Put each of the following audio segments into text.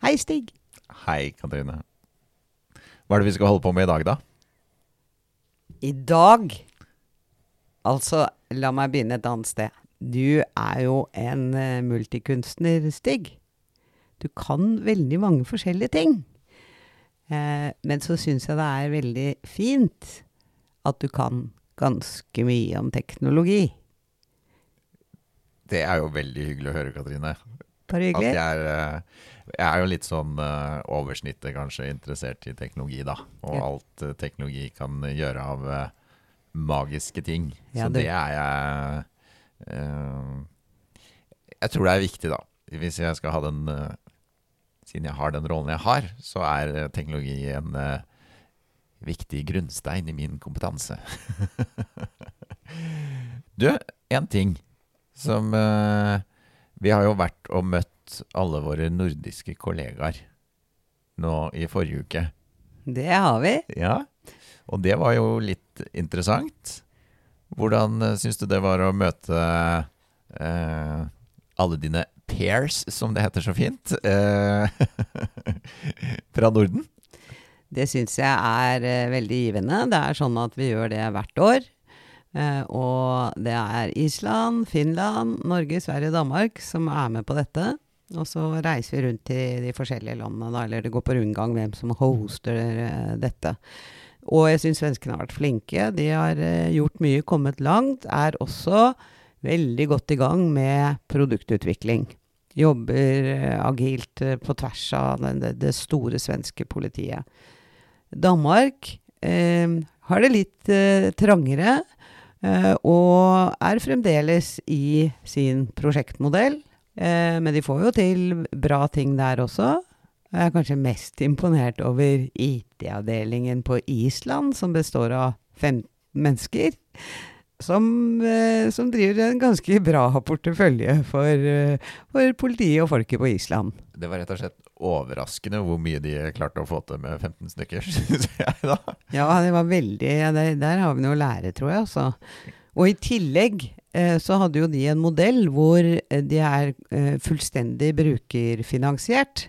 Hei, Stig. Hei, Katrine. Hva er det vi skal holde på med i dag, da? I dag Altså, la meg begynne et annet sted. Du er jo en uh, multikunstner, Stig. Du kan veldig mange forskjellige ting. Eh, men så syns jeg det er veldig fint at du kan ganske mye om teknologi. Det er jo veldig hyggelig å høre, Katrine. Bare hyggelig. At jeg er, eh, jeg er jo litt sånn oversnittet kanskje interessert i teknologi, da. Og Ja. alt uh, teknologi kan gjøre av uh, magiske ting. Ja, Så det- er jeg Jeg tror det er viktig, da. Hvis jeg skal ha den Siden jeg har den rollen jeg har, så er teknologi en viktig grunnstein i min kompetanse. du, en ting som uh, Vi har jo vært og møtt alle våre nordiske kollegaer nå i forrige uke. Det har vi. Ja, og det var jo litt interessant. Hvordan uh, syns du det var å møte eh, alle dine pairs, som det heter så fint, eh, fra Norden? Det syns jeg er eh, veldig givende. Det er sånn at vi gjør det hvert år. Eh, og det er Island, Finland, Norge, Sverige og Danmark som er med på dette. Og så reiser vi rundt til de forskjellige landene, da, eller det går på rundgang hvem som hoster eh, dette. Og jeg syns svenskene har vært flinke. De har eh, gjort mye, kommet langt. Er også veldig godt i gang med produktutvikling. Jobber eh, agilt eh, på tvers av det, det store svenske politiet. Danmark eh, har det litt trangere, og er fremdeles i sin prosjektmodell. Eh, men de får jo til bra ting der også. Jeg er kanskje mest imponert over IT-avdelingen på Island, som består av 15 mennesker. Som, eh, som driver en ganske bra portefølje for, eh, for politiet og folket på Island. Det var rett og slett overraskende hvor mye de klarte å få til med 15 stykker, syns jeg da. Ja, det var veldig Der, der har vi noe å lære, tror jeg. Altså. Og i tillegg eh, så hadde jo de en modell hvor eh, de er eh, fullstendig brukerfinansiert.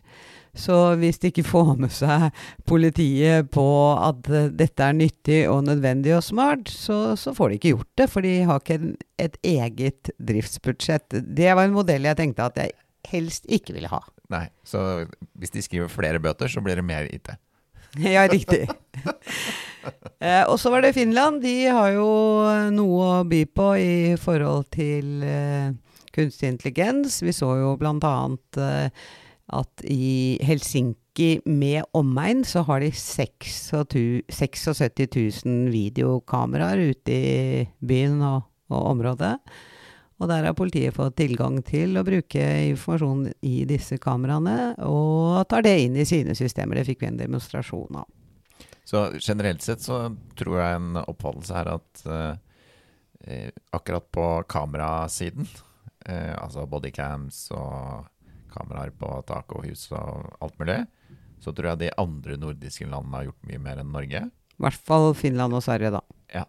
Så hvis de ikke får med seg politiet på at dette er nyttig og nødvendig og smart, så, så får de ikke gjort det. For de har ikke en, et eget driftsbudsjett. Det var en modell jeg tenkte at jeg helst ikke ville ha. Nei, så hvis de skriver flere bøter, så blir det mer IT. Ja, riktig. eh, og så var det Finland. De har jo noe å by på i forhold til eh, kunstig intelligens. Vi så jo annet eh, at i Helsinki med omegn så har de 76 000 videokameraer ute i byen og, og området. Og der har politiet fått tilgang til å bruke informasjon i disse kameraene, og tar det inn i sine systemer. Det fikk vi en demonstrasjon av. Så generelt sett så tror jeg en oppfattelse er at eh, akkurat på kamerasiden, eh, altså bodycams og kameraer på tak og hus og alt mulig, så tror jeg de andre nordiske landene har gjort mye mer enn Norge. I hvert fall Finland og Sverige, da. Ja.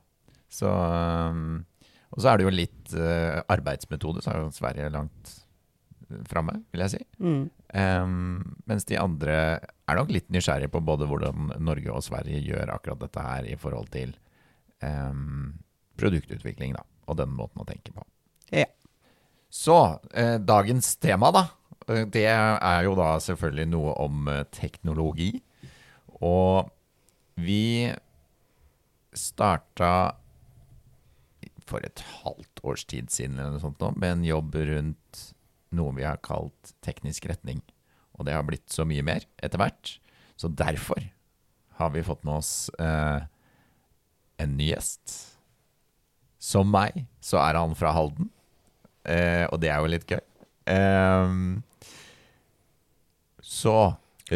Så, um, og så er det jo litt uh, arbeidsmetode, så er jo Sverige langt framme, vil jeg si. Mm. Um, mens de andre er nok litt nysgjerrige på både hvordan Norge og Sverige gjør akkurat dette her i forhold til um, produktutvikling, da, og den måten å tenke på. Ja. Så eh, dagens tema, da. eh, Det er jo da selvfølgelig noe om eh, teknologi. Og vi starta for et halvt års tid siden eller noe sånt nå, med en jobb rundt noe vi har kalt teknisk retning. Og det har blitt så mye mer etter hvert. Så derfor har vi fått med oss eh, en ny gjest. Som meg, så er han fra Halden. Eh, og det er jo litt gøy. Eh, så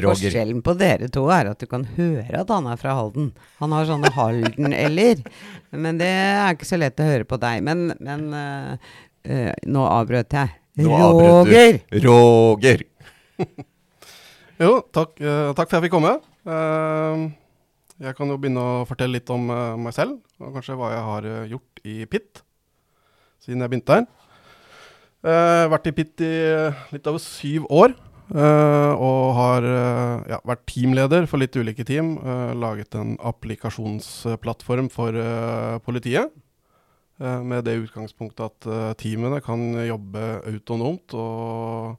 Roger. Forskjellen på dere to er at du kan høre at han er fra Halden. Han har sånne Halden-eller. Men det er ikke så lett å høre på deg. Men, men uh, uh, nå avbrøt jeg. Nå avbrøt du. Roger! Roger! Jo, takk, uh, takk for at jeg fikk komme. Eh, jeg kan jo begynne å fortelle litt om meg selv, og kanskje hva jeg har gjort i PIT siden jeg begynte her. Uh, vært i PIT i litt over syv år, og har eh, ja, vært teamleder for litt ulike team. eh, laget en applikasjonsplattform for eh, politiet. eh, med det utgangspunktet at eh, teamene kan jobbe autonomt og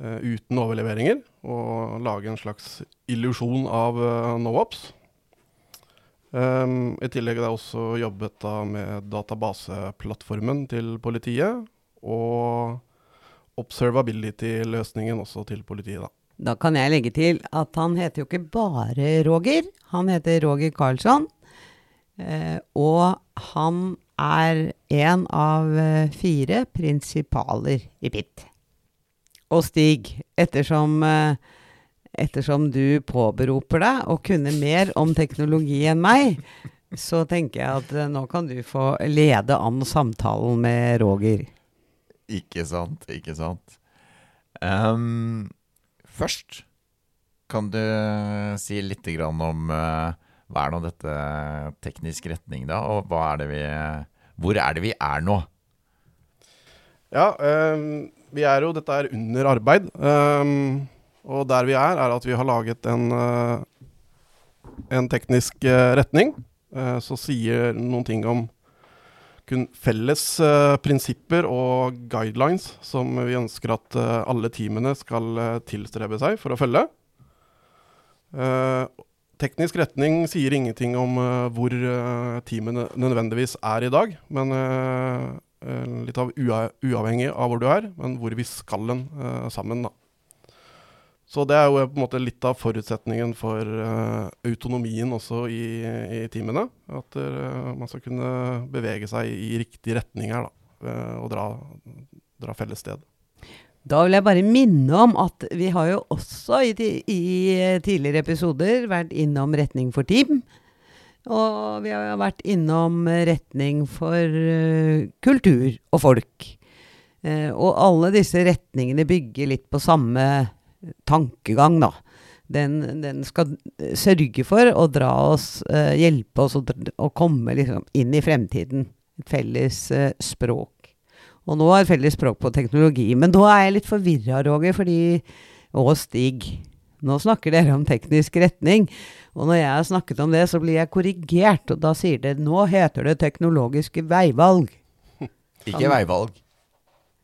eh, uten overleveringer, og lage en slags illusjon av uh, no-ops. Um, I tillegg har jeg også jobbet da med databaseplattformen til politiet, og observability-løsningen også til politiet. da. Da kan jeg legge til at han heter jo ikke bare Roger. Han heter Roger Karlsson. Eh, og han er en av eh, fire prinsipaler i PIT. Og Stig, ettersom, eh, ettersom du påberoper deg å kunne mer om teknologi enn meg, så tenker jeg at nå kan du få lede an samtalen med Roger. Ikke sant, ikke sant. Um, først kan du si litt om uh, hva er nå dette teknisk retning, da? Og er vi Hvor er det vi er nå? Ja, um, vi er jo Dette er under arbeid. Um, og der vi er, er at vi har laget en, uh, en teknisk uh, retning som sier noen ting om kun felles eh, prinsipper og guidelines som vi ønsker at eh, alle teamene skal eh, tilstrebe seg for å følge. Eh, teknisk retning sier ingenting om eh, hvor teamene nødvendigvis er i dag, men litt av uavhengig av hvor du er, men hvor vi skal den sammen. da. Så det er jo på en måte litt av forutsetningen for uh, autonomien også i, i teamene. At uh, man skal kunne bevege seg i riktig retning her, da. eh, og dra, dra felles sted. Da vil jeg bare minne om at vi har jo også i, i tidligere episoder vært innom retning for team. Og vi har vært innom retning for uh, kultur og folk. Eh, og alle disse retningene bygger litt på samme tankegang, da. Den, den skal eh, sørge for å dra oss, eh, hjelpe oss å, å komme liksom inn i fremtiden. Et felles eh, språk. Og nå er felles språk på teknologi. Men nå er jeg litt forvirra, Roger, fordi Og Stig. Nå snakker dere om teknisk retning. Og når jeg har snakket om det, så blir jeg korrigert. Og da sier dere nå heter det teknologiske veivalg. Ikke veivalg.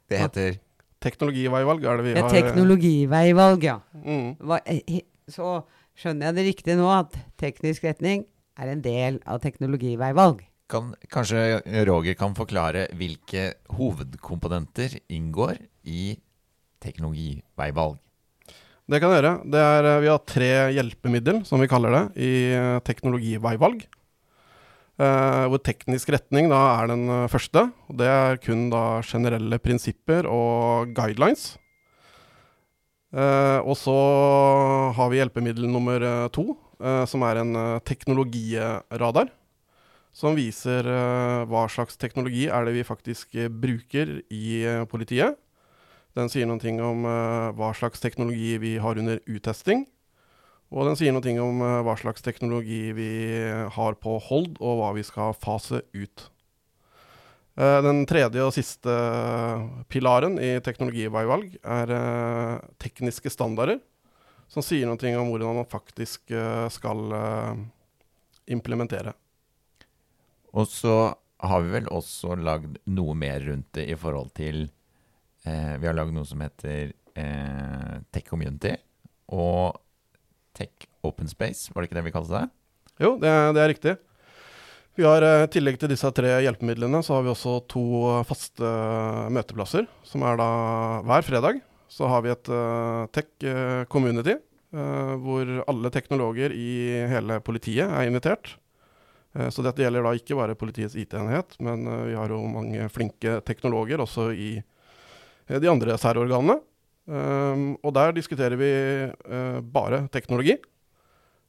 Det heter Teknologiveivalg er det vi Ja, har. teknologiveivalg, ja. Mm. Hva, eh, så skjønner jeg det riktig nå, at teknisk retning er en del av teknologiveivalg. kan, Kanskje Roger kan forklare hvilke hovedkomponenter inngår i teknologiveivalg? Det kan jeg gjøre. Det er, eh, vi har tre hjelpemiddel, som vi kaller det, i eh, teknologiveivalg. Eh, hvor teknisk retning da er den eh, første. og Det er kun da generelle prinsipper og guidelines. Eh, og så har vi hjelpemiddel nummer to, som er en teknologiradar. Som viser hva slags teknologi er det vi faktisk bruker i politiet. Den sier noen ting om hva slags teknologi vi har under uttesting. Og den sier noe om eh, hva slags teknologi vi har på hold, og hva vi skal fase ut. Eh, den tredje og siste pilaren i teknologiveivalg er eh, tekniske standarder, som sier noe om hvordan man faktisk skal implementere. Og så har vi vel også lagd noe mer rundt det i forhold til eh, Vi har lagd noe som heter eh, Tech Community og Tech Open Space, var det ikke det vi kalte det? Jo, det, det er riktig. Vi har eh, I tillegg til disse tre hjelpemidlene, så har vi også to eh, faste eh, møteplasser. Som er da hver fredag. Så har vi et tech community, hvor alle teknologer i hele politiet er invitert. Så dette gjelder da ikke bare politiets IT-enhet, men vi har jo mange flinke teknologer også i de andre særorganene. Um, og der diskuterer vi uh, bare teknologi.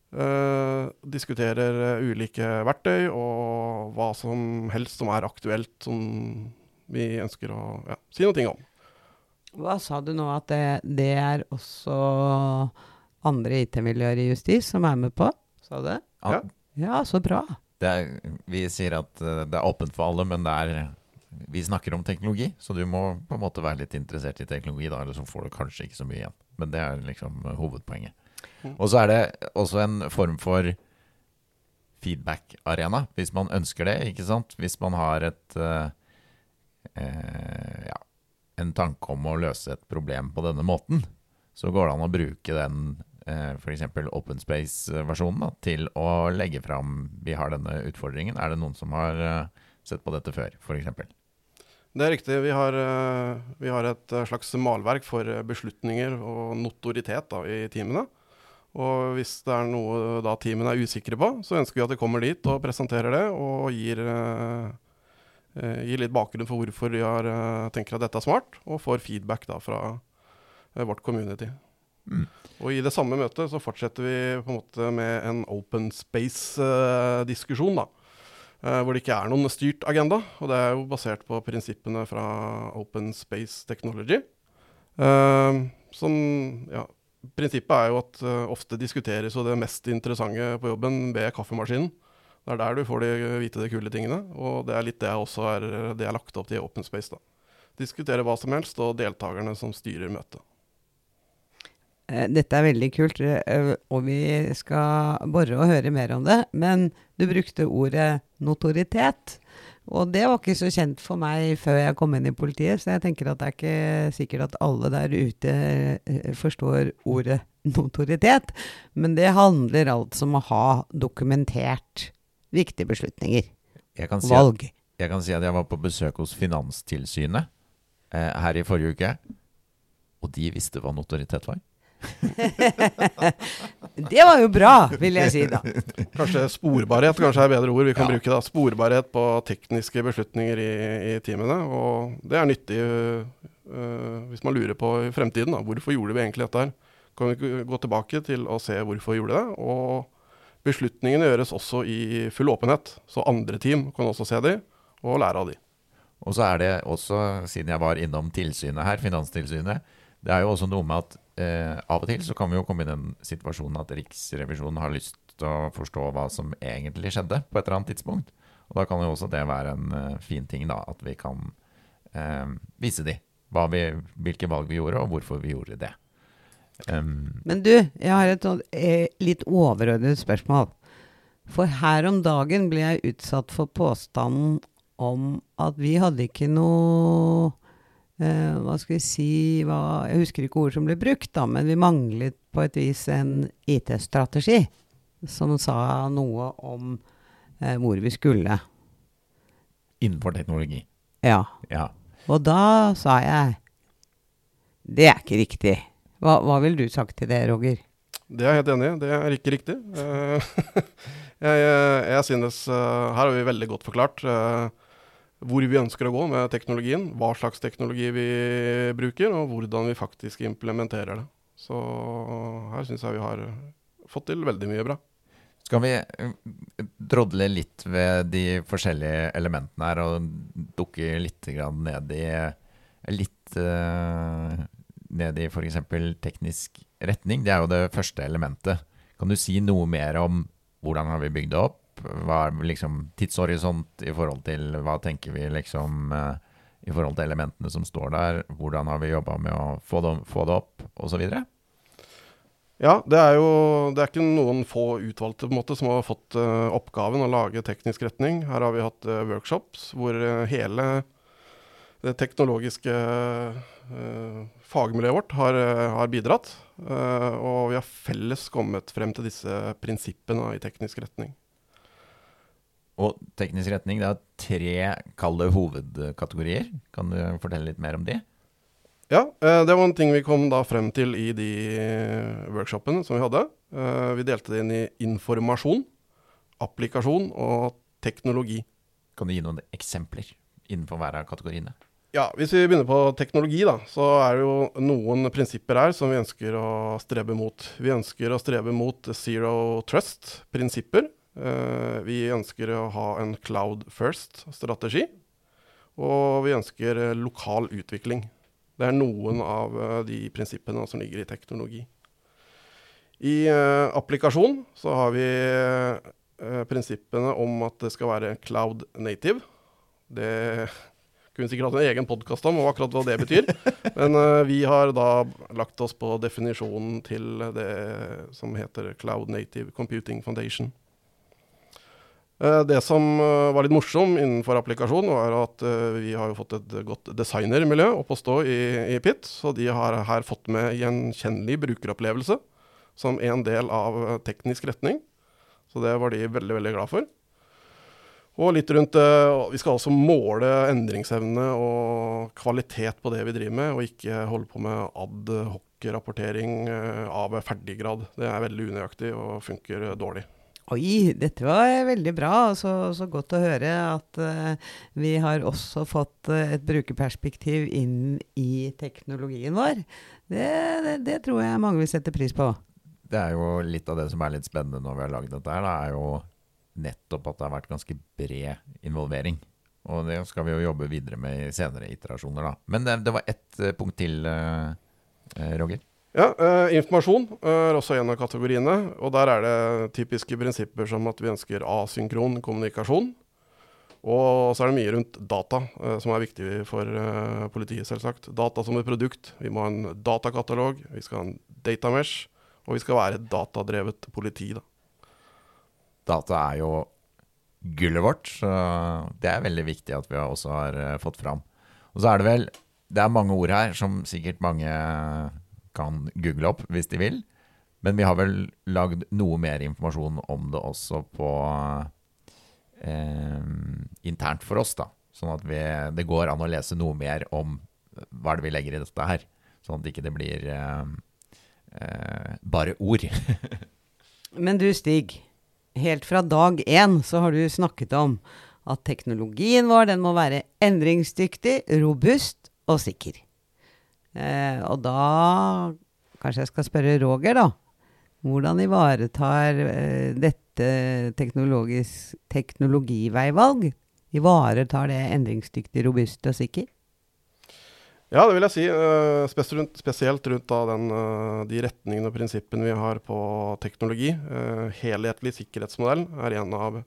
Uh, diskuterer uh, ulike verktøy og hva som helst som er aktuelt som vi ønsker å ja, si noe om. Hva sa du nå at det, det er også andre IT-miljøer i justis som er med på? Sa du det? Ja. Ja, så bra. Det er, vi sier at eh, det er åpent for alle, men det er vi snakker om teknologi, så du må på en måte være litt interessert i teknologi, da, eller så får du kanskje ikke så mye igjen. Men det er liksom hovedpoenget. Mm. Og så er det også en form for feedback-arena, hvis man ønsker det. ikke sant? Hvis man har et eh, eh, ja, en tanke om å løse et problem på denne måten, så går det an å bruke den eh, f.eks. Open Space-versjonen til å legge fram vi har denne utfordringen. Er det noen som har eh, sett på dette før, f.eks.? Det er riktig. Vi har, eh, vi har et eh, slags malverk for eh, beslutninger og notoritet da, i teamene. Og hvis det er noe da teamene er usikre på, så ønsker vi at de kommer dit og presenterer det, og gir, eh, gir litt bakgrunn for hvorfor de har, tenker at dette er smart, og får feedback da fra eh, vårt community. Mm. Og i det samme møtet så fortsetter vi på en måte med en open space-diskusjon, da. Eh, hvor det ikke er noen styrt agenda. Og det er jo basert på prinsippene fra Open Space Technology. Eh, som ja, Prinsippet er jo at uh, ofte diskuteres jo det mest interessante på jobben ved kaffemaskinen. Det er der du får de, vite de kule tingene, og det er litt det jeg også er, det er lagt opp til i Open Space. da. Diskutere hva som helst, og deltakerne som styrer møtet. Dette er veldig kult, og vi skal bore og høre mer om det. Men du brukte ordet notoritet. Og det var ikke så kjent for meg før jeg kom inn i politiet, så jeg tenker at det er ikke sikkert at alle der ute eh, forstår ordet notoritet. Men det handler altså om å ha dokumentert viktige beslutninger. Jeg kan si Valg. At, jeg kan si at jeg var på besøk hos Finanstilsynet eh, her i forrige uke. Og de visste hva notoritet var. det var jo bra, vil jeg si da. Kanskje sporbarhet kanskje er bedre ord vi kan Ja. bruke. da. Sporbarhet på tekniske beslutninger i, i teamene. Og det er nyttig uh, hvis man lurer på i fremtiden. da. Hvorfor gjorde vi egentlig dette her? Kan vi gå tilbake til å se hvorfor vi gjorde det? Og beslutningene gjøres også i full åpenhet. Så andre team kan også se de, og lære av de. Og så er det også, siden jeg var innom tilsynet her, Finanstilsynet, det er jo også noe med at eh, av og til så kan vi jo komme i den situasjonen at Riksrevisjonen har lyst til å forstå hva som egentlig skjedde på et eller annet tidspunkt. Og da kan jo også det være en eh, fin ting, da, at vi kan eh, vise de vi, hvilke valg vi gjorde, og hvorfor vi gjorde det. Um, Men du, jeg har et sånt, eh, litt overordnet spørsmål. For her om dagen ble jeg utsatt for påstanden om at vi hadde ikke noe eh, Hva skal vi si hva, Jeg husker ikke ord som ble brukt, da, men vi manglet på et vis en IT-strategi som sa noe om uh, hvor vi skulle. innenfor teknologi. Ja. Ja. Og da sa jeg Det er ikke riktig. Hva, hva ville du sagt til det, Roger? Det er jeg helt enig i. Det er ikke riktig. Uh, jeg, jeg, jeg synes Her har vi veldig godt forklart eh, hvor vi ønsker å gå med teknologien. Hva slags teknologi vi bruker, og hvordan vi faktisk implementerer det. Så her syns jeg vi har fått til veldig mye bra. Skal vi eh, drodle litt ved de forskjellige elementene her, og dukke litt ned i Litt eh, ned i f.eks. teknisk retning? Det er jo det første elementet. Kan du si noe mer om hvordan har vi bygd det opp? Hva er liksom tidshorisont i forhold til hva tenker vi liksom eh, i forhold til elementene som står der? Hvordan har vi jobba med å få det, få det opp, osv.? Ja, det er jo det er ikke noen få utvalgte på en måte, som har fått uh, oppgaven å lage teknisk retning. Her har vi hatt uh, workshops hvor uh, hele det teknologiske fagmiljøet vårt har, har bidratt. Og vi har felles kommet frem til disse prinsippene i teknisk retning. Og teknisk retning, det er tre kalde hovedkategorier. Kan du fortelle litt mer om de? Ja, eh, det var en ting vi kom da frem til i de workshopene som vi hadde. Eh, vi delte det inn i informasjon, applikasjon og teknologi. Kan du gi noen eksempler innenfor hver av kategoriene? Ja, Hvis vi begynner på teknologi, da, så er det jo noen prinsipper her som vi ønsker å strebe mot. Vi ønsker å strebe mot zero trust-prinsipper. Uh, vi ønsker å ha en cloud first-strategi. Og vi ønsker lokal utvikling. Det er noen av uh, de prinsippene som ligger i teknologi. I applikasjon så har vi prinsippene om at det skal være cloud native. Det kunne sikkert hatt en egen podkast om og akkurat hva det betyr. Men vi har da lagt oss på definisjonen til det som heter Cloud Native Computing Foundation. Uh, det som uh, var litt morsom innenfor applikasjonen, var at vi har jo fått et godt designermiljø opp å stå i, i PIT. Så de har her fått med gjenkjennelig brukeropplevelse som en del av teknisk retning. Så det var de veldig, veldig glad for. Og litt rundt Vi skal også måle endringsevne og kvalitet på det vi driver med, og ikke holde på med ad hoc-rapportering av ferdiggrad. Det er veldig unøyaktig og funker dårlig. Oi, dette var veldig bra. Så, så godt å høre at uh, vi har også fått et brukerperspektiv inn i teknologien vår. Det, det, det, tror jeg mange vil sette pris på. Det er jo litt av det som er litt spennende når vi har lagd dette her. Det er jo nettopp at det har vært ganske bred involvering. Og det skal vi jo jobbe videre med i senere iterasjoner, da. Men det, det var ett uh, punkt til, uh, Roger. Ja, eh, informasjon er også en av kategoriene. Og der er det typiske prinsipper som at vi ønsker asynkron kommunikasjon. Og så er det mye rundt data som er viktig for politiet, selvsagt. Data som et produkt. Vi må ha en datakatalog, vi skal ha en datamesh, og vi skal være et datadrevet politi. da data er jo gullet vårt, så det er veldig viktig at vi også har uh, fått fram. Og så er det vel Det er mange ord her som sikkert mange kan google opp hvis de vil. Men vi har vel lagd noe mer informasjon om det også på eh, internt for oss, da. Sånn at vi, det går an å lese noe mer om hva det vi legger i dette her. Sånn at det ikke blir eh, bare ord. Men du Stig, helt fra dag én så har du snakket om at teknologien vår den må være endringsdyktig, robust og sikker. Eh, og da kanskje jeg skal spørre Roger, da. Hvordan ivaretar eh, dette teknologiveivalg Ivaretar det endringsdyktig, robust og sikker? Ja, det vil jeg si. Uh, spesielt, rundt den, uh, de retningene og prinsippene vi har på teknologi. Uh, helhetlig sikkerhetsmodell er en av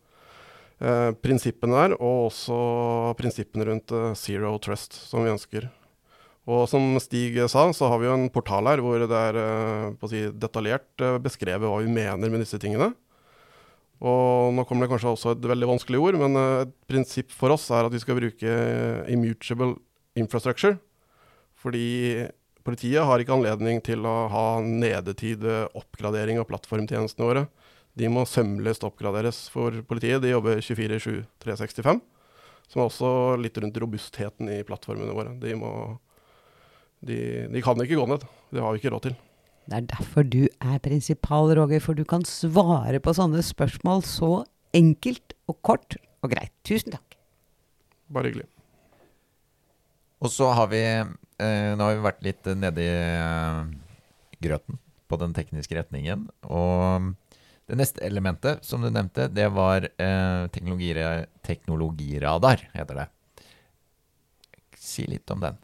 prinsippene der, og også prinsippene rundt zero trust, som vi ønsker. Og som Stig sa, så har vi jo en portal her hvor det er si, detaljert beskrevet hva vi mener med disse tingene. Og nå kommer det kanskje også et veldig vanskelig ord, men et prinsipp for oss er at vi skal bruke immutable infrastructure fordi politiet har ikke anledning til å ha nedetid oppgradering av plattformtjenestene våre. De må sømløst oppgraderes for politiet. De jobber 24-7 365. Som er også litt rundt robustheten i plattformene våre. De, må, de, de kan ikke gå ned. Det har vi ikke råd til. Det er derfor du er prinsipal, Roger, for du kan svare på sånne spørsmål så enkelt og kort og greit. Tusen takk. Bare hyggelig. Og så har vi eh, Nå har vi vært litt nedi eh, grøten på den tekniske retningen. Og det neste elementet som du nevnte, det var eh, teknologiradar, heter det. Si litt om den.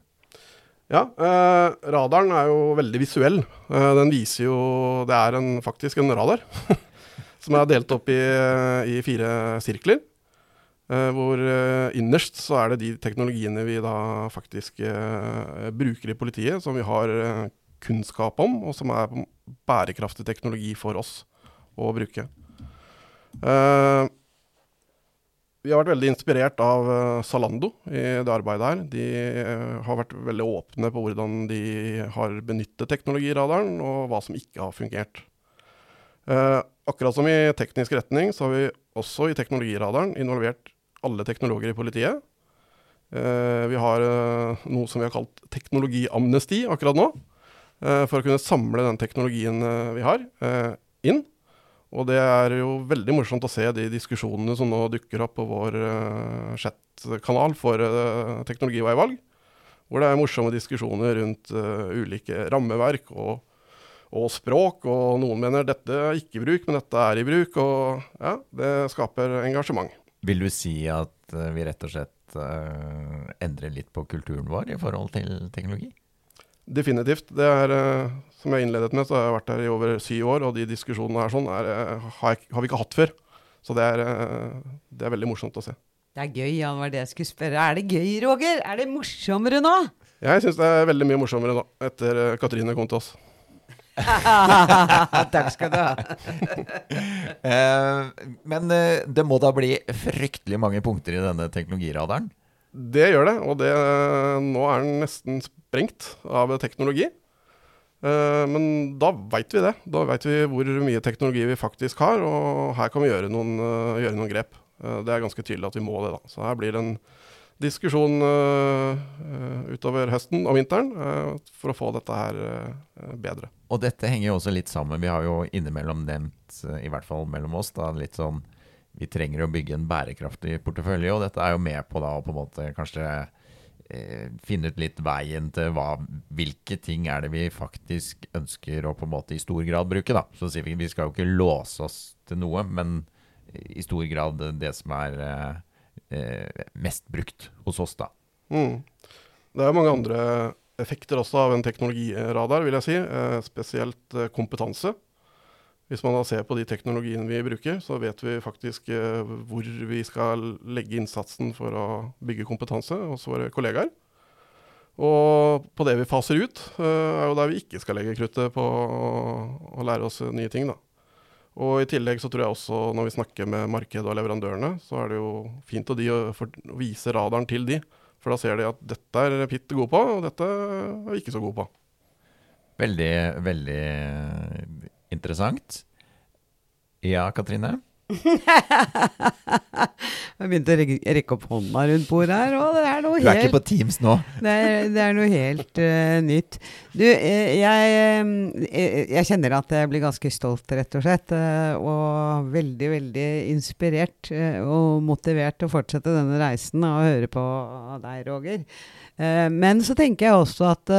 Ja, eh, radaren er jo veldig visuell. Eh, den viser jo Det er en, faktisk en radar. som er delt opp i, i fire sirkler. Eh, hvor uh, innerst så er det de teknologiene vi da faktisk uh, bruker i politiet, som vi har kunnskap om, og som er bærekraftig teknologi for oss å bruke. Vi har vært veldig inspirert av Zalando i det arbeidet her. De har vært veldig åpne på hvordan de har benyttet teknologiradaren, og hva som ikke har fungert. akkurat som i teknisk retning, så har vi også i teknologiradaren involvert alle teknologer i politiet. Vi har noe som vi har kalt teknologiamnesti akkurat nå. For å kunne samle den teknologien vi har, inn. Og det er jo veldig morsomt å se de diskusjonene som nå dukker opp på vår chat-kanal for teknologiveivalg. Hvor det er morsomme diskusjoner rundt uh, ulike rammeverk og, og, språk. Og noen mener dette er ikke i bruk, men dette er i bruk. Og ja, det skaper engasjement. Vil du si at uh, vi rett og slett uh, endrer litt på kulturen vår i forhold til teknologi? Definitivt. Det er, som jeg innledet med, så har jeg vært her i over syv år, og de diskusjonene her sånn er, har, jeg, har, vi ikke hatt før. Så det er, det er veldig morsomt å se. Det er gøy, ja, var det jeg skulle spørre. Er det gøy, Roger? Er det morsommere nå? Jeg syns det er veldig mye morsommere nå, etter uh, Katrine kom til oss. Takk skal du ha. uh, men uh, det må da bli fryktelig mange punkter i denne teknologiradaren? Det gjør det, og det, nå er den nesten sprengt av teknologi. Men da veit vi det. Da veit vi hvor mye teknologi vi faktisk har, og her kan vi gjøre noen, gjøre noen grep. Eh, det er ganske tydelig at vi må det. da. Så her blir det en diskusjon utover høsten og vinteren for å få dette her bedre. Og dette henger jo også litt sammen. Vi har jo innimellom nevnt, i hvert fall mellom oss, da, litt sånn vi trenger å bygge en bærekraftig portefølje. Og dette er jo med på da å på en måte kanskje finne ut litt veien til hva, hvilke ting er det vi faktisk ønsker å på en måte i stor grad bruke. da. Så sier vi vi skal jo ikke låse oss til noe, men i stor grad det som er eh, mest brukt hos oss, da. Mm. Det er mange andre effekter også av en teknologiradar, vil jeg si. Eh, spesielt eh, kompetanse. Hvis man da ser på de teknologiene vi bruker, så vet vi faktisk eh, hvor vi skal legge innsatsen for å bygge kompetanse hos våre kollegaer. Og på det vi faser ut, eh, er jo der vi ikke skal legge kruttet på å lære oss nye ting. da. Og i tillegg så tror jeg også når vi snakker med markedet og leverandørene, så er det jo fint å, de å, å vise radaren til de. For da ser de at dette er Pitt god på, og dette er vi ikke så god på. Veldig, veldig interessant. Ja, Katrine? jeg begynte å rekke opp hånda rundt bordet her, og det er noe Du er ikke på Teams nå? det, er, det er noe helt uh, nytt. Du, eh, jeg, eh, jeg, kjenner at jeg blir ganske stolt, rett og slett. og veldig, veldig inspirert og motivert til å fortsette denne reisen og høre på deg, Roger. men så tenker jeg også at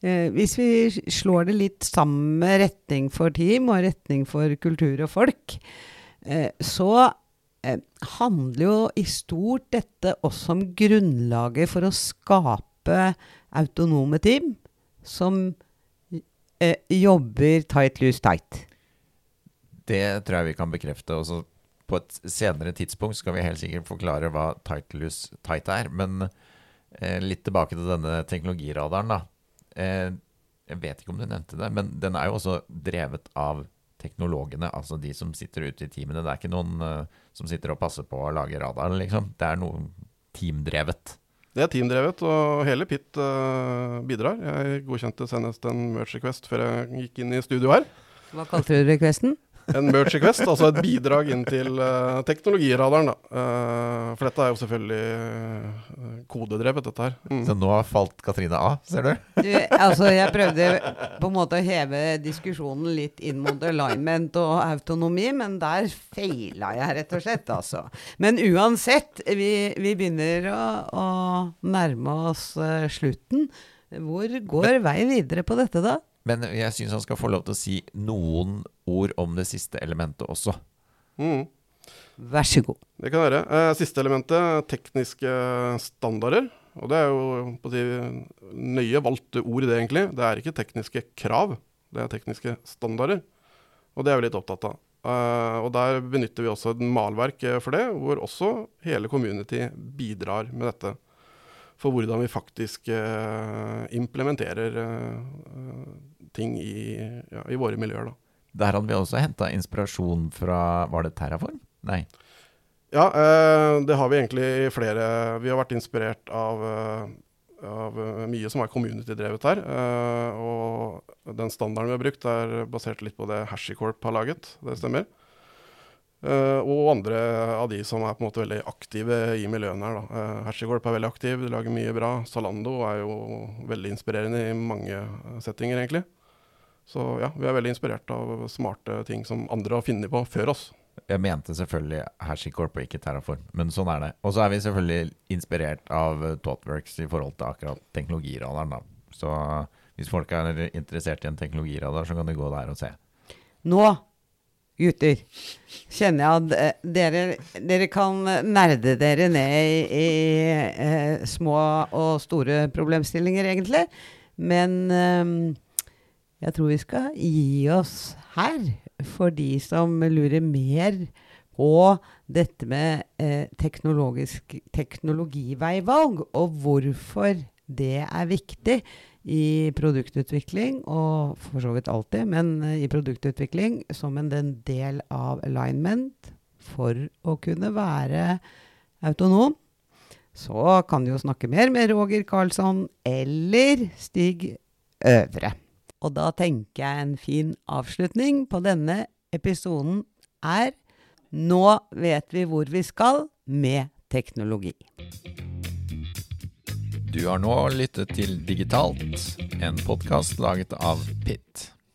hvis vi slår det litt sammen med retning for team og retning for kultur og folk, Eh, så eh, handler jo i stort dette også om grunnlaget for å skape autonome team som eh, jobber tight, loose, tight. Det tror jeg vi kan bekrefte. Også på et senere tidspunkt skal vi helt sikkert forklare hva tight, loose, tight er. Men eh, litt tilbake til denne teknologiradaren, da. Eh, jeg vet ikke om du nevnte det, men den er jo også drevet av teknologene, altså de som sitter ute i teamene. Det er ikke noen uh, som sitter og passer på å lage radar, liksom. Det er noe teamdrevet. Det er teamdrevet, og hele PIT uh, bidrar. Jeg godkjente senest en merch request før jeg gikk inn i studio her. Hva kalte du requesten? En merch request, altså et bidrag inn til uh, teknologiradaren. Da. Uh, for dette er jo selvfølgelig uh, kodedrevet, dette her. Mm. Så nå har falt Katrine av, ser du? du? Altså, jeg prøvde på en måte å heve diskusjonen litt inn mot alignment og autonomi, men der feila jeg rett og slett, altså. Men uansett, vi, vi begynner å, å, nærme oss slutten. Hvor går veien videre på dette, da? Men jeg syns han skal få lov til å si noen ord om det siste elementet også. Mm. Vær så god. Det kan være. Eh, siste elementet, tekniske standarder. Og det er jo på de nøye valgte ord, det egentlig. Det er ikke tekniske krav, det er tekniske standarder. Og det er vi litt opptatt av. Uh, og der benytter vi også et malverk eh, for det, hvor også hele community bidrar med dette. For hvordan vi faktisk uh, implementerer uh, ting i, ja, i våre miljøer. da. Der hadde vi også henta inspirasjon fra Var det Terraform? Nei. Ja, eh, det har vi egentlig i flere Vi har vært inspirert av, eh, av mye som er community-drevet her. Eh, og den standarden vi har brukt, er basert litt på det HashiCorp har laget. Det stemmer. Uh, og andre av de som er på en måte veldig aktive i miljøene her. da. Uh, HashiCorp er veldig aktiv, de lager mye bra. Zalando er jo veldig inspirerende i mange settinger, egentlig. Så ja, vi er veldig inspirert av smarte ting som andre har funnet på før oss. Jeg mente selvfølgelig HashiCorp og ikke Terraform, men sånn er det. Og så er vi selvfølgelig inspirert av eh, ThoughtWorks i forhold til akkurat teknologiradaren. da. Så hvis folk er interessert i en teknologiradar, så kan de gå der og se. Nå, gutter, kjenner jeg at eh, dere, dere kan nerde dere ned i, i eh, små og store problemstillinger, egentlig. Men eh, jeg tror vi skal gi oss her, for de som lurer mer på dette med teknologisk teknologiveivalg, og hvorfor det er viktig i produktutvikling, og for så vidt alltid, men eh, i produktutvikling som en del av alignment for å kunne være autonom. Så kan du jo snakke mer med Roger Karlsson eller Stig Øvre. Og da tenker jeg en fin avslutning på denne episoden er Nå vet vi hvor vi skal med teknologi. Du har nå lyttet til Digitalt, en podkast laget av Pitt.